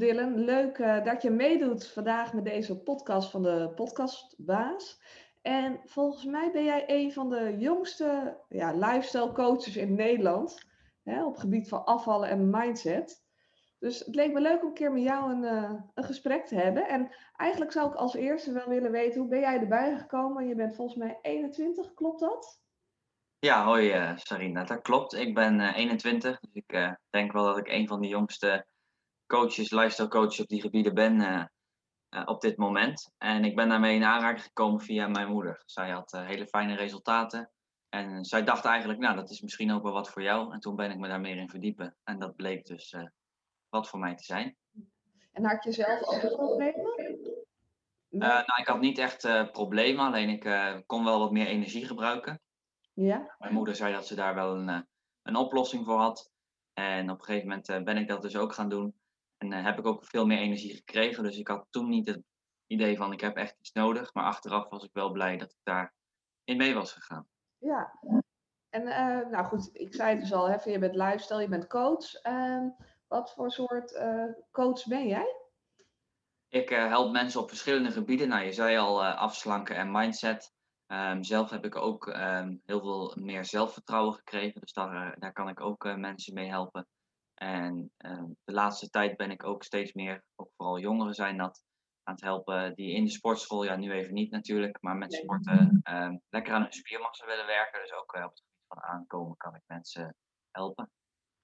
Dylan. Leuk uh, dat je meedoet vandaag met deze podcast van de podcastbaas. En volgens mij ben jij een van de jongste ja, lifestyle coaches in Nederland. Hè, op gebied van afvallen en mindset. Dus het leek me leuk om een keer met jou een, uh, een gesprek te hebben. En eigenlijk zou ik als eerste wel willen weten, hoe ben jij erbij gekomen? Je bent volgens mij 21, klopt dat? Ja, hoi uh, Sarina, dat klopt. Ik ben 21, dus ik denk wel dat ik een van de jongste coaches, lifestyle coaches op die gebieden ben uh, uh, op dit moment. En ik ben daarmee in aanraking gekomen via mijn moeder. Zij had uh, hele fijne resultaten. En zij dacht eigenlijk, nou, dat is misschien ook wel wat voor jou. En toen ben ik me daar meer in verdiepen. En dat bleek dus wat voor mij te zijn. En had je zelf ook problemen? nou, ik had niet echt problemen, alleen ik kon wel wat meer energie gebruiken. Ja? Mijn moeder zei dat ze daar wel een, een oplossing voor had. En op een gegeven moment ben ik dat dus ook gaan doen. En uh, heb ik ook veel meer energie gekregen. Dus ik had toen niet het idee van ik heb echt iets nodig. Maar achteraf was ik wel blij dat ik daar in mee was gegaan. Ja, en uh, nou goed, ik zei het dus al, hè, je bent lifestyle, je bent coach. Uh, wat voor soort eh, coach ben jij? Ik help mensen op verschillende gebieden. Nou, je zei al afslanken en mindset. Um, zelf heb ik ook um, heel veel meer zelfvertrouwen gekregen. Dus daar, daar kan ik ook mensen mee helpen. En uh, de laatste tijd ben ik ook steeds meer, ook vooral jongeren zijn dat, aan het helpen die in de sportschool, ja nu even niet natuurlijk, maar met sporten uh, lekker aan hun spiermassa willen werken. Dus ook uh, op het gebied van aankomen kan ik mensen helpen.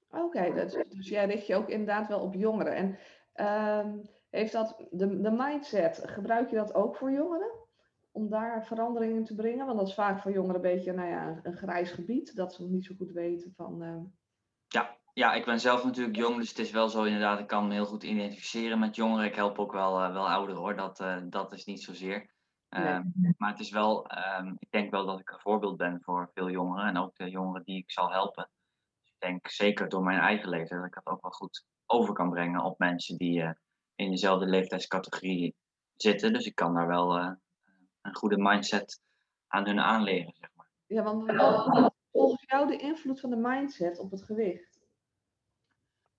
Oké, okay, dus jij richt je ook inderdaad wel op jongeren. En ehm, heeft dat, de, de mindset, gebruik je dat ook voor jongeren? Om daar veranderingen te brengen? Want dat is vaak voor jongeren een beetje nou ja, een grijs gebied, dat ze nog niet zo goed weten van... Ja, ja, ik ben zelf natuurlijk jong, dus het is wel zo inderdaad, ik kan me heel goed identificeren met jongeren. Ik help ook wel, uh, wel ouderen hoor, dat, uh, dat is niet zozeer. Nee. Maar het is wel, um, ik denk wel dat ik een voorbeeld ben voor veel jongeren en ook de jongeren die ik zal helpen. Dus ik denk zeker door mijn eigen leven dat ik dat ook wel goed over kan brengen op mensen die eh, in dezelfde leeftijdscategorie zitten. Dus ik kan daar wel een goede mindset aan hun aanleren, zeg maar. Ja, want wat volgens jou de invloed van de mindset op het gewicht?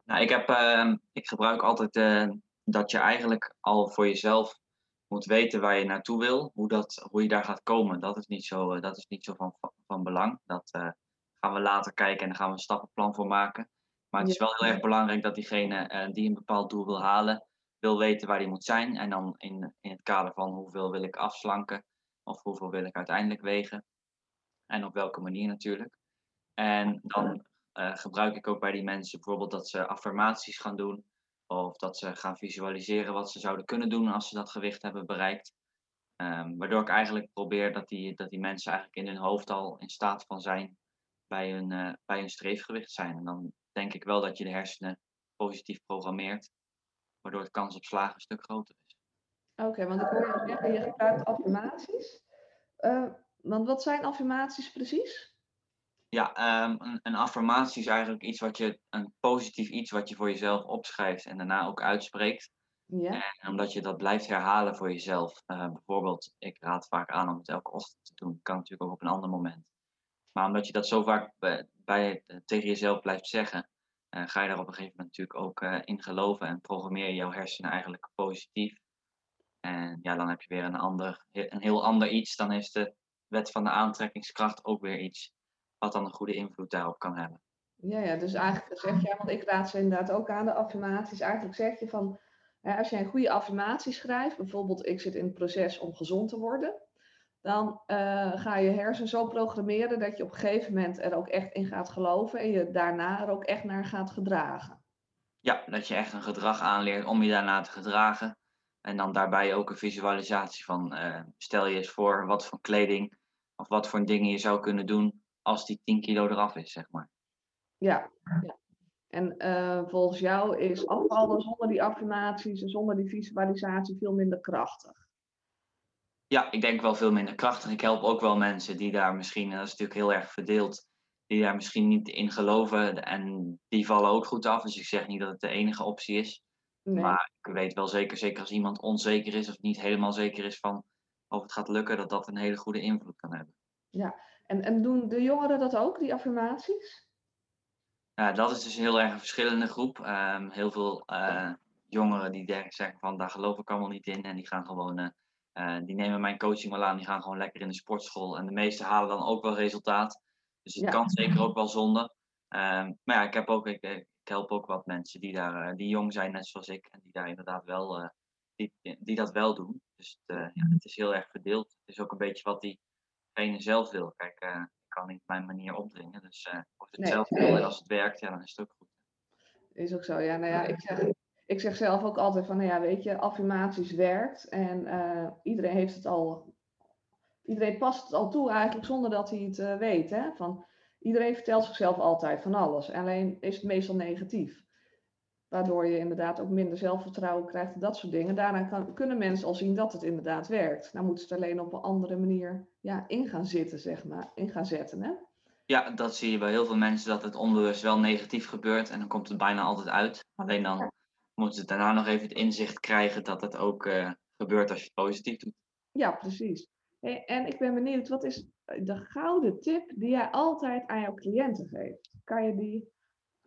Nou, ik, heb, uh, ik gebruik altijd uh, dat je eigenlijk al voor jezelf moet weten waar je naartoe wil, hoe, dat, hoe je daar gaat komen. Dat is niet zo, uh, dat is niet zo van, van belang. Dat eh, gaan we later kijken en daar gaan we een stappenplan voor maken. Maar het is wel heel erg belangrijk dat diegene die een bepaald doel wil halen, wil weten waar die moet zijn. En dan in, in het kader van hoeveel wil ik afslanken of hoeveel wil ik uiteindelijk wegen. En op welke manier natuurlijk. En dan uh, gebruik ik ook bij die mensen bijvoorbeeld dat ze affirmaties gaan doen. Of dat ze gaan visualiseren wat ze zouden kunnen doen als ze dat gewicht hebben bereikt. Um, waardoor ik eigenlijk probeer dat die, dat die mensen eigenlijk in hun hoofd al in staat van zijn bij hun, uh, bij hun streefgewicht zijn. En dan denk ik wel dat je de hersenen positief programmeert. Waardoor de kans op slagen een stuk groter is. Oké, want ik hoor je zeggen, je gebruikt affirmaties. Uh, want wat zijn affirmaties precies? Ja, um, een, een, affirmatie is eigenlijk iets wat je, een positief iets wat je voor jezelf opschrijft en daarna ook uitspreekt. Ja. En omdat je dat blijft herhalen voor jezelf. Uh, bijvoorbeeld, ik raad vaak aan om het elke ochtend te doen. Kan natuurlijk ook op een ander moment. Maar omdat je dat zo vaak bij, bij tegen jezelf blijft zeggen, uh, ga je daar op een gegeven moment natuurlijk ook uh, in geloven en programmeer je jouw hersenen eigenlijk positief. En ja, dan heb je weer een, ander, een heel ander iets. Dan is de wet van de aantrekkingskracht ook weer iets wat dan een goede invloed daarop kan hebben. Ja, ja dus eigenlijk zeg je, want ik raad ze inderdaad ook aan de affirmaties. Eigenlijk zeg je van, als je een goede affirmatie schrijft, bijvoorbeeld ik zit in het proces om gezond te worden, dan uh, ga je hersen zo programmeren dat je op een gegeven moment er ook echt in gaat geloven en je daarna er ook echt naar gaat gedragen. Ja, dat je echt een gedrag aanleert om je daarna te gedragen. En dan daarbij ook een visualisatie van, uh, stel je eens voor wat voor kleding of wat voor dingen je zou kunnen doen als die 10 kilo eraf is, zeg maar. Ja, ja. en uh, volgens jou is afvallen zonder die affirmaties en zonder die visualisatie veel minder krachtig. Ja, ik denk wel veel minder krachtig. Ik help ook wel mensen die daar misschien, dat is natuurlijk heel erg verdeeld, die daar misschien niet in geloven en die vallen ook goed af. Dus ik zeg niet dat het de enige optie is. Nee. Maar ik weet wel zeker, zeker als iemand onzeker is of niet helemaal zeker is van of het gaat lukken, dat dat een hele goede invloed kan hebben. Ja, en, en doen de jongeren dat ook, die affirmaties? Ja, dat is dus heel erg een verschillende groep. Um, heel veel uh, jongeren die zeggen van daar geloof ik allemaal niet in. En die gaan gewoon, die nemen mijn coaching wel aan, die gaan gewoon lekker in de sportschool. En de meesten halen dan ook wel resultaat. Dus het kan zeker ook wel zonde. Ehm, maar ja, ik, heb ook, ik, ik, help ook wat mensen die, daar, die jong zijn, net zoals ik. En die daar inderdaad wel, die, die dat wel doen. Dus het, ja, het is heel erg verdeeld. Het is ook een beetje wat zelf wil. Kijk, ik kan niet mijn manier opdringen. Dus als het zelf wil en als het werkt, ja, dan is het ook goed. Is ook zo, ja. Nou ja, ik zeg, ik zeg zelf ook altijd van, nou ja, weet je, affirmaties werkt. En uh, iedereen heeft het al, iedereen past het al toe eigenlijk zonder dat hij het uh, weet. Hè? Van, iedereen vertelt zichzelf altijd van alles. Alleen is het meestal negatief. Waardoor je inderdaad ook minder zelfvertrouwen krijgt en dat soort dingen. Daarna kan, kunnen mensen al zien dat het inderdaad werkt. Nou moeten ze het alleen op een andere manier ja, in gaan zitten, zeg maar. In gaan zetten, hè? Ja, dat zie je bij heel veel mensen, dat het onbewust wel negatief gebeurt. En dan komt het bijna altijd uit. Alleen dan moeten ze daarna nog even het inzicht krijgen dat het ook uh, gebeurt als je het positief doet. Ja, precies. En ik ben benieuwd, wat is de gouden tip die jij altijd aan jouw cliënten geeft? Kan je die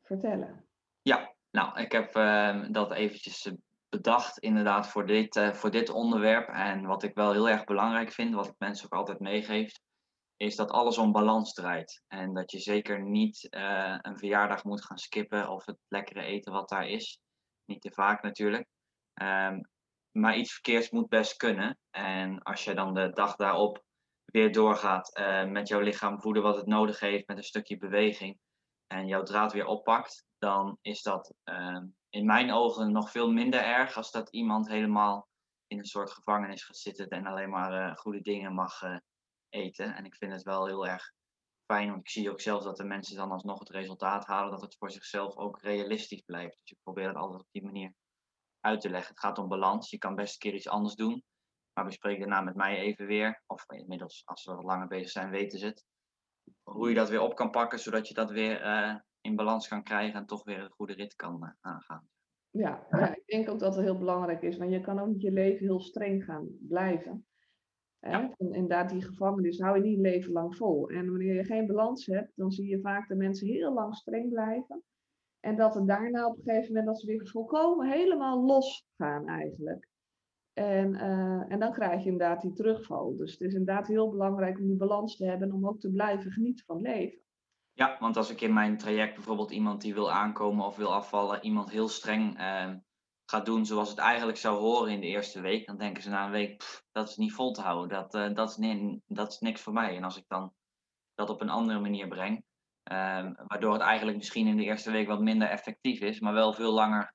vertellen? Ja, nou, ik heb uh, dat eventjes eh, bedacht inderdaad voor dit, uh, voor dit onderwerp. En wat ik wel heel erg belangrijk vind, wat ik mensen ook altijd meegeef, is dat alles om balans draait. En dat je zeker niet uh, een verjaardag moet gaan skippen of het lekkere eten wat daar is. Niet te vaak natuurlijk. Um, maar iets verkeers moet best kunnen. En als je dan de dag daarop weer doorgaat met jouw lichaam voeden wat het nodig heeft, met een stukje beweging, en jouw draad weer oppakt, dan is dat uh, in mijn ogen nog veel minder erg als dat iemand helemaal in een soort gevangenis gaat zitten en alleen maar uh, goede dingen mag eten. En ik vind het wel heel erg fijn, want ik zie ook zelf dat de mensen dan alsnog het resultaat halen, dat het voor zichzelf ook realistisch blijft. Dus ik probeer het altijd op die manier uit te leggen. Het gaat om balans. Je kan best een keer iets anders doen. Maar bespreek daarna met mij even weer. Of inmiddels, als we wat langer bezig zijn, weten ze het. Hoe je dat weer op kan pakken, zodat je dat weer uh, in balans kan krijgen en toch weer een goede rit kan uh, aangaan. Ja, ja, ik denk ook dat het heel belangrijk is. Want je kan ook niet je leven heel streng gaan blijven. Ja. inderdaad, die gevangenis hou je niet leven lang vol. En wanneer je geen balans hebt, dan zie je vaak dat mensen heel lang streng blijven. En dat het daarna op een gegeven moment dat ze weer volkomen helemaal los gaan eigenlijk. En, uh, en dan krijg je inderdaad die terugval. Dus het is inderdaad heel belangrijk om die balans te hebben om ook te blijven genieten van het leven. Ja, want als ik in mijn traject bijvoorbeeld iemand die wil aankomen of wil afvallen, iemand heel streng uh, gaat doen zoals het eigenlijk zou horen in de eerste week, dan denken ze na een week, dat is niet vol te houden, dat, uh, dat, is niks voor mij. En als ik dan dat op een andere manier breng, um, waardoor het eigenlijk misschien in de eerste week wat minder effectief is, maar wel veel langer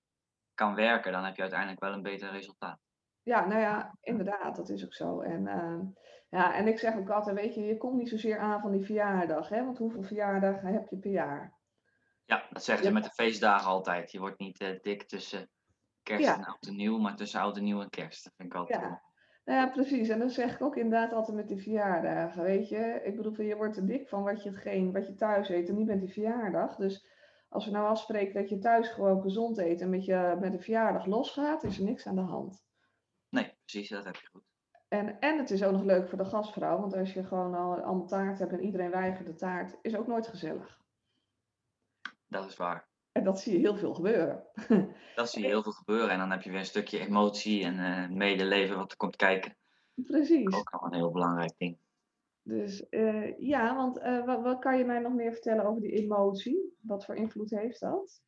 kan werken, dan heb je uiteindelijk wel een beter resultaat. Ja, nou ja, inderdaad, dat is ook zo. En, uh, ja, en ik zeg ook altijd, weet je, je komt niet zozeer aan van die verjaardag, hè? want hoeveel verjaardagen heb je per jaar? Ja, dat zeggen ze met de feestdagen altijd. Je wordt niet uh, dik tussen kerst ja. en oud en nieuw, maar tussen oud en nieuw en kerst. Dat vind ik altijd ja. Nou ja, precies. En dat zeg ik ook inderdaad altijd met die verjaardagen. Weet je, ik bedoel, je wordt er dik van wat je, geen, wat je thuis eet en niet met die verjaardag. Dus als we nou afspreken dat je thuis gewoon gezond eet en met, je, met de verjaardag losgaat, is er niks aan de hand. Nee, precies, dat heb je goed. En, en het is ook nog leuk voor de gastvrouw, want als je gewoon al allemaal taart hebt en iedereen weigert de taart, is ook nooit gezellig. Dat is waar. En dat zie je heel veel gebeuren. Dat zie je heel veel gebeuren. En dan heb je weer een stukje emotie en uh, medeleven wat er komt kijken. Precies. Ook al een heel belangrijk ding. Dus uh, ja, want uh, wat, wat, kan je mij nog meer vertellen over die emotie? Wat voor invloed heeft dat?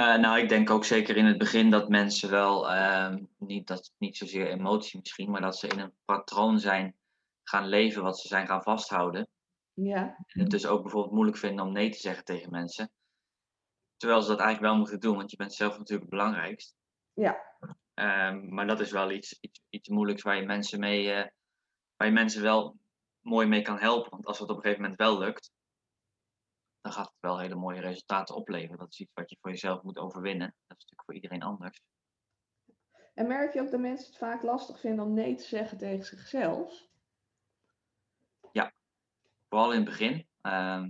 Nou, ik denk ook zeker in het begin dat mensen wel, ehm, niet, dat, niet zozeer emotie misschien, maar dat ze in een patroon zijn gaan leven wat ze zijn gaan vasthouden. Ja. En het dus ook bijvoorbeeld moeilijk vinden om nee te zeggen tegen mensen. Terwijl ze dat eigenlijk wel moeten doen, want je bent zelf natuurlijk het belangrijkst. Ja. Um, maar dat is wel iets, iets, iets moeilijks waar je mensen mee, uh, waar je mensen wel mooi mee kan helpen. Want als het op een gegeven moment wel lukt, dan gaat het wel hele mooie resultaten opleveren. Dat is iets wat je voor jezelf moet overwinnen. Dat is natuurlijk voor iedereen anders. En merk je ook dat mensen het vaak lastig vinden om nee te zeggen tegen zichzelf? Ja, vooral in het begin. Uh,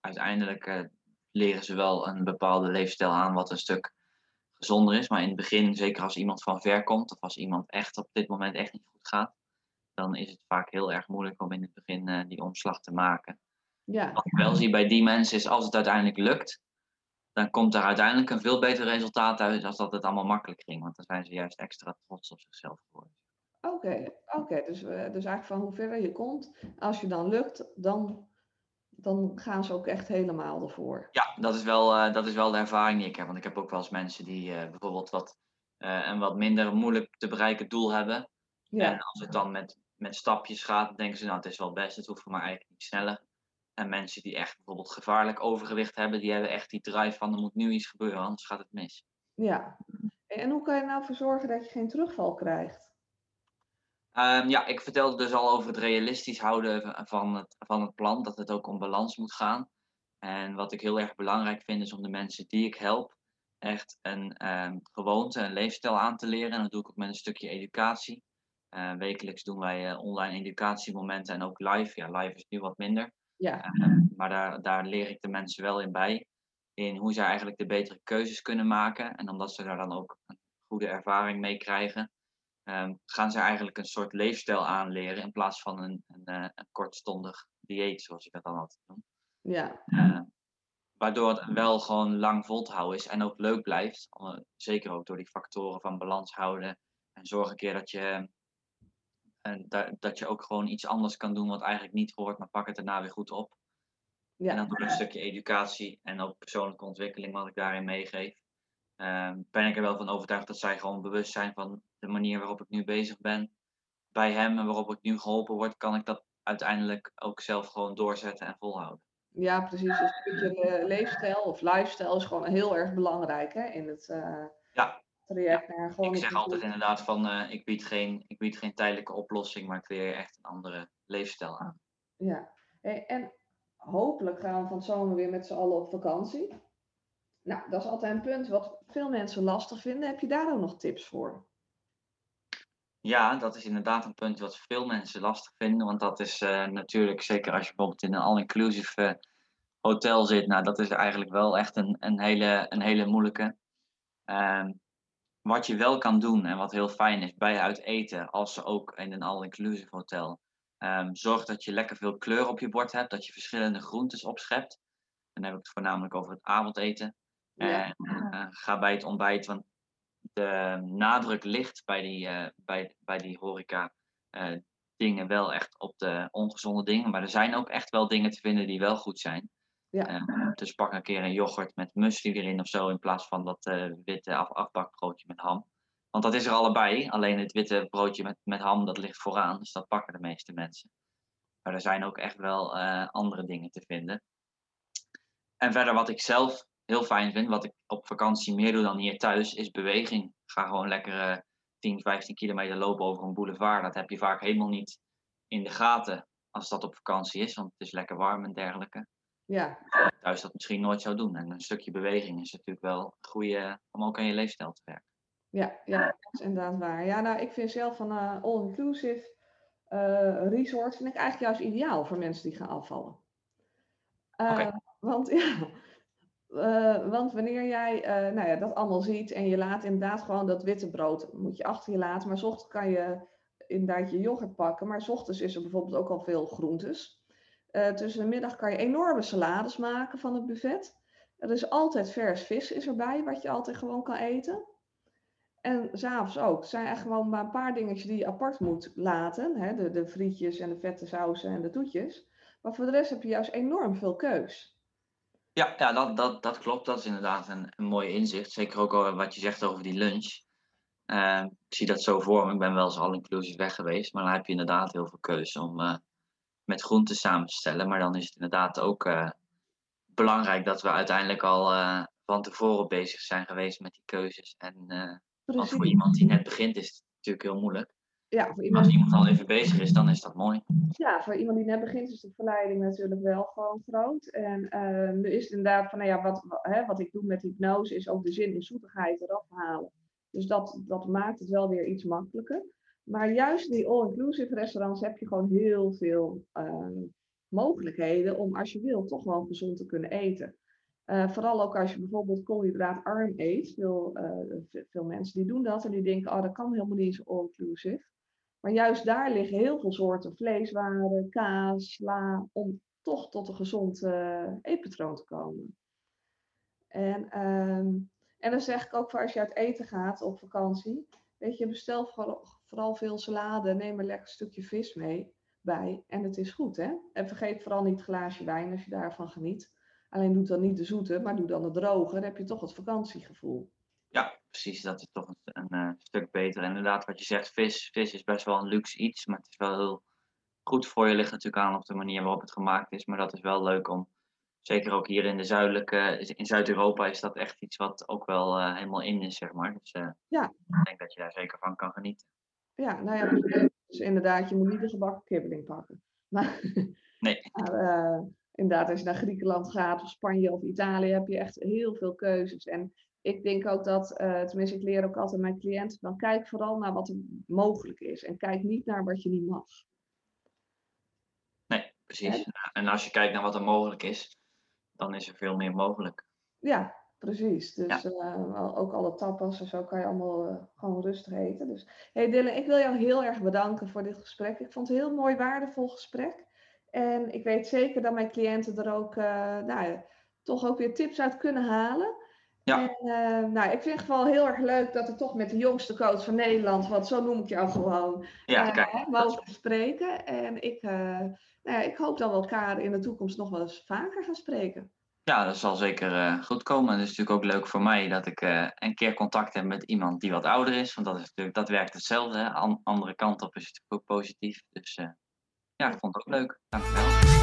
uiteindelijk uh, leren ze wel een bepaalde leefstijl aan wat een stuk gezonder is. Maar in het begin, zeker als iemand van ver komt of als iemand echt op dit moment echt niet goed gaat, dan is het vaak heel erg moeilijk om in het begin uh, die omslag te maken. Ja. Wat ik wel zie bij die mensen is als het uiteindelijk lukt, dan komt daar uiteindelijk een veel beter resultaat uit dan dat het allemaal makkelijk ging. Want dan zijn ze juist extra trots op zichzelf geworden. Oké, oké. Dus, dus eigenlijk van hoe verder je komt, als je dan lukt, dan, dan gaan ze ook echt helemaal ervoor. Ja, dat is, wel, uh, dat is wel de ervaring die ik heb. Want ik heb ook wel eens mensen die uh, bijvoorbeeld wat, een wat minder moeilijk te bereiken doel hebben. Ja. En als het dan met, met stapjes gaat, denken ze, nou het is wel best, het hoeft voor mij eigenlijk niet sneller. En mensen die echt bijvoorbeeld gevaarlijk overgewicht hebben, die hebben echt die drive van er moet nu iets gebeuren, anders gaat het mis. Ja. En hoe kan je nou voor zorgen dat je geen terugval krijgt? Um, ja, ik vertelde dus al over het realistisch houden van het, van het plan, dat het ook om balans moet gaan. En wat ik heel erg belangrijk vind, is om de mensen die ik help, echt een um, gewoonte, een leefstijl aan te leren. En dat doe ik ook met een stukje educatie. Uh, wekelijks doen wij uh, online educatiemomenten en ook live. Ja, live is nu wat minder. Ja. Uh, maar daar, daar leer ik de mensen wel in bij. In hoe zij eigenlijk de betere keuzes kunnen maken. En omdat ze daar dan ook een goede ervaring mee krijgen, um, gaan ze eigenlijk een soort leefstijl aanleren in plaats van een, een, een kortstondig dieet, zoals ik dat dan altijd noem. Ja. Uh, waardoor het wel gewoon lang vol te houden is en ook leuk blijft. Zeker ook door die factoren van balans houden. En zorg een keer dat je, en dat, dat je ook gewoon iets anders kan doen wat eigenlijk niet hoort, maar pak het daarna weer goed op. Ja. En dan door een stukje educatie en ook persoonlijke ontwikkeling wat ik daarin meegeef. Uh, ben ik er wel van overtuigd dat zij gewoon bewust zijn van de manier waarop ik nu bezig ben. Bij hem en waarop ik nu geholpen word, kan ik dat uiteindelijk ook zelf gewoon doorzetten en volhouden. Ja, precies. Dus een stukje leefstijl of lifestyle is gewoon heel erg belangrijk hè, in het uh, ja. Traject naar gewoon. Ik zeg altijd inderdaad van uh, ik, bied geen, ik bied geen tijdelijke oplossing, maar ik creëer echt een andere leefstijl aan. Ja, en hopelijk gaan we van het zomer weer met z'n allen op vakantie. Nou, dat is altijd een punt wat veel mensen lastig vinden. Heb je daar ook nog tips voor? Ja, dat is inderdaad een punt wat veel mensen lastig vinden. Want dat is uh, natuurlijk, zeker als je bijvoorbeeld in een all-inclusive uh, hotel zit, nou, dat is eigenlijk wel echt een, een, hele, een hele moeilijke. Uh, wat je wel kan doen en wat heel fijn is bij uit eten, als ze ook in een all-inclusive hotel, um, zorg dat je lekker veel kleur op je bord hebt, dat je verschillende groentes opschept. En dan heb ik het voornamelijk over het avondeten. Ja. En uh, ga bij het ontbijt, want de nadruk ligt bij die, uh, bij, bij die horeca uh, dingen wel echt op de ongezonde dingen. Maar er zijn ook echt wel dingen te vinden die wel goed zijn. Ja. dus pak een keer een yoghurt met muesli erin of zo, in plaats van dat witte af afbakbroodje met ham. Want dat is er allebei. Alleen het witte broodje met, met ham, dat ligt vooraan. Dus dat pakken de meeste mensen. Maar er zijn ook echt wel andere dingen te vinden. En verder wat ik zelf heel fijn vind, wat ik op vakantie meer doe dan hier thuis, is beweging. Ga gewoon lekker uh, 10, 15 kilometer lopen over een boulevard. Dat heb je vaak helemaal niet in de gaten als dat op vakantie is, want het is lekker warm en dergelijke. Ja. Thuis dat misschien nooit zou doen. En een stukje beweging is natuurlijk wel een goede om ook aan je leefstijl te werken. Ja, ja, dat is inderdaad waar. Ja, nou, ik vind zelf van uh, all-inclusive uh, resort vind ik eigenlijk juist ideaal voor mensen die gaan afvallen. Uh, okay. Want ja, uh, want wanneer jij uh, nou ja, dat allemaal ziet en je laat inderdaad gewoon dat witte brood, moet je achter je laten. Maar s ochtends kan je inderdaad je yoghurt pakken. Maar s ochtends is er bijvoorbeeld ook al veel groentes. Tussen de middag kan je enorme salades maken van het buffet. Er is altijd vers vis is erbij, wat je altijd gewoon kan eten. En s'avonds ook. Het zijn echt gewoon maar een paar dingetjes die je apart moet laten. Hè? De, de frietjes en de vette sausen en de toetjes. Maar voor de rest heb je juist enorm veel keus. Ja, ja dat, dat, dat klopt. Dat is inderdaad een, een mooi inzicht. Zeker ook wat je zegt over die lunch. Uh, ik zie dat zo voor me. Ik ben wel eens al inclusief weg geweest. Maar dan heb je inderdaad heel veel keuze om uh, met groenten samen te stellen. Maar dan is het inderdaad ook uh, belangrijk dat we uiteindelijk al van tevoren bezig zijn geweest met die keuzes. En want voor iemand die net begint is het natuurlijk heel moeilijk ja, voor iemand... Als iemand al even bezig is, dan is dat mooi. Ja, voor iemand die net begint is de verleiding natuurlijk wel gewoon groot. En uh, nu is inderdaad van, nou ja, wat, hè, wat ik doe met hypnose is ook de zin in zoetigheid eraf halen. Dus dat, dat maakt het wel weer iets makkelijker. Maar juist die all-inclusive restaurants heb je gewoon heel veel uh, mogelijkheden om als je wil toch wel gezond te kunnen eten. Uh, vooral ook als je bijvoorbeeld koolhydraatarm eet. Veel, uh, veel mensen die doen dat en die denken, oh dat kan helemaal niet zo all-inclusive. Maar juist daar liggen heel veel soorten vleeswaren, kaas, sla, om toch tot een gezond uh, eetpatroon te komen. En, ehm, en dan zeg ik ook voor als je uit eten gaat op vakantie. Weet je, bestel vooral, veel salade. Neem een lekker stukje vis mee bij. En het is goed, hè? En vergeet vooral niet het glaasje wijn als je daarvan geniet. Alleen doe dan niet de zoete, maar doe dan de droge. Dan heb je toch het vakantiegevoel. Ja, precies. Dat is toch een, een uh, stuk beter. Inderdaad, wat je zegt, vis. Vis is best wel een luxe iets, maar het is wel heel goed voor je. Ligt natuurlijk aan op de manier waarop het gemaakt is. Maar dat is wel leuk om, zeker ook hier in de zuidelijke, in Zuid-Europa is dat echt iets wat ook wel uh, helemaal in is, zeg maar. Dus uh, ja. ik denk dat je daar zeker van kan genieten. Ja, nou ja, dus inderdaad, je moet niet de gebakken kibbeling pakken. Maar, nee. Maar, inderdaad, als je naar Griekenland gaat of Spanje of Italië, heb je echt heel veel keuzes. En ik denk ook dat, uh, tenminste, ik leer ook altijd mijn cliënten, dan kijk vooral naar wat er mogelijk is. En kijk niet naar wat je niet mag. Nee, precies. En als je kijkt naar wat er mogelijk is, dan is er veel meer mogelijk. Ja, precies. Dus ja. uh, ook alle tapas en zo kan je allemaal uh, gewoon rustig eten. Dus hey Dylan, ik wil jou heel erg bedanken voor dit gesprek. Ik vond het een heel mooi, waardevol gesprek. En ik weet zeker dat mijn cliënten er ook, nou, toch ook weer tips uit kunnen halen. Ja. En, nou, ik vind het wel heel erg leuk dat we toch met de jongste coach van Nederland, want zo noem ik jou gewoon, ja, mogen spreken. En ik, nou ja, ik hoop dat we elkaar in de toekomst nog wel eens vaker gaan spreken. Ja, dat zal zeker goed komen. En het is natuurlijk ook leuk voor mij dat ik een keer contact heb met iemand die wat ouder is. Want dat, is natuurlijk, dat werkt hetzelfde. Hè? An andere kant op is het natuurlijk ook positief. Dus ja, ik vond het ook leuk. Dankjewel.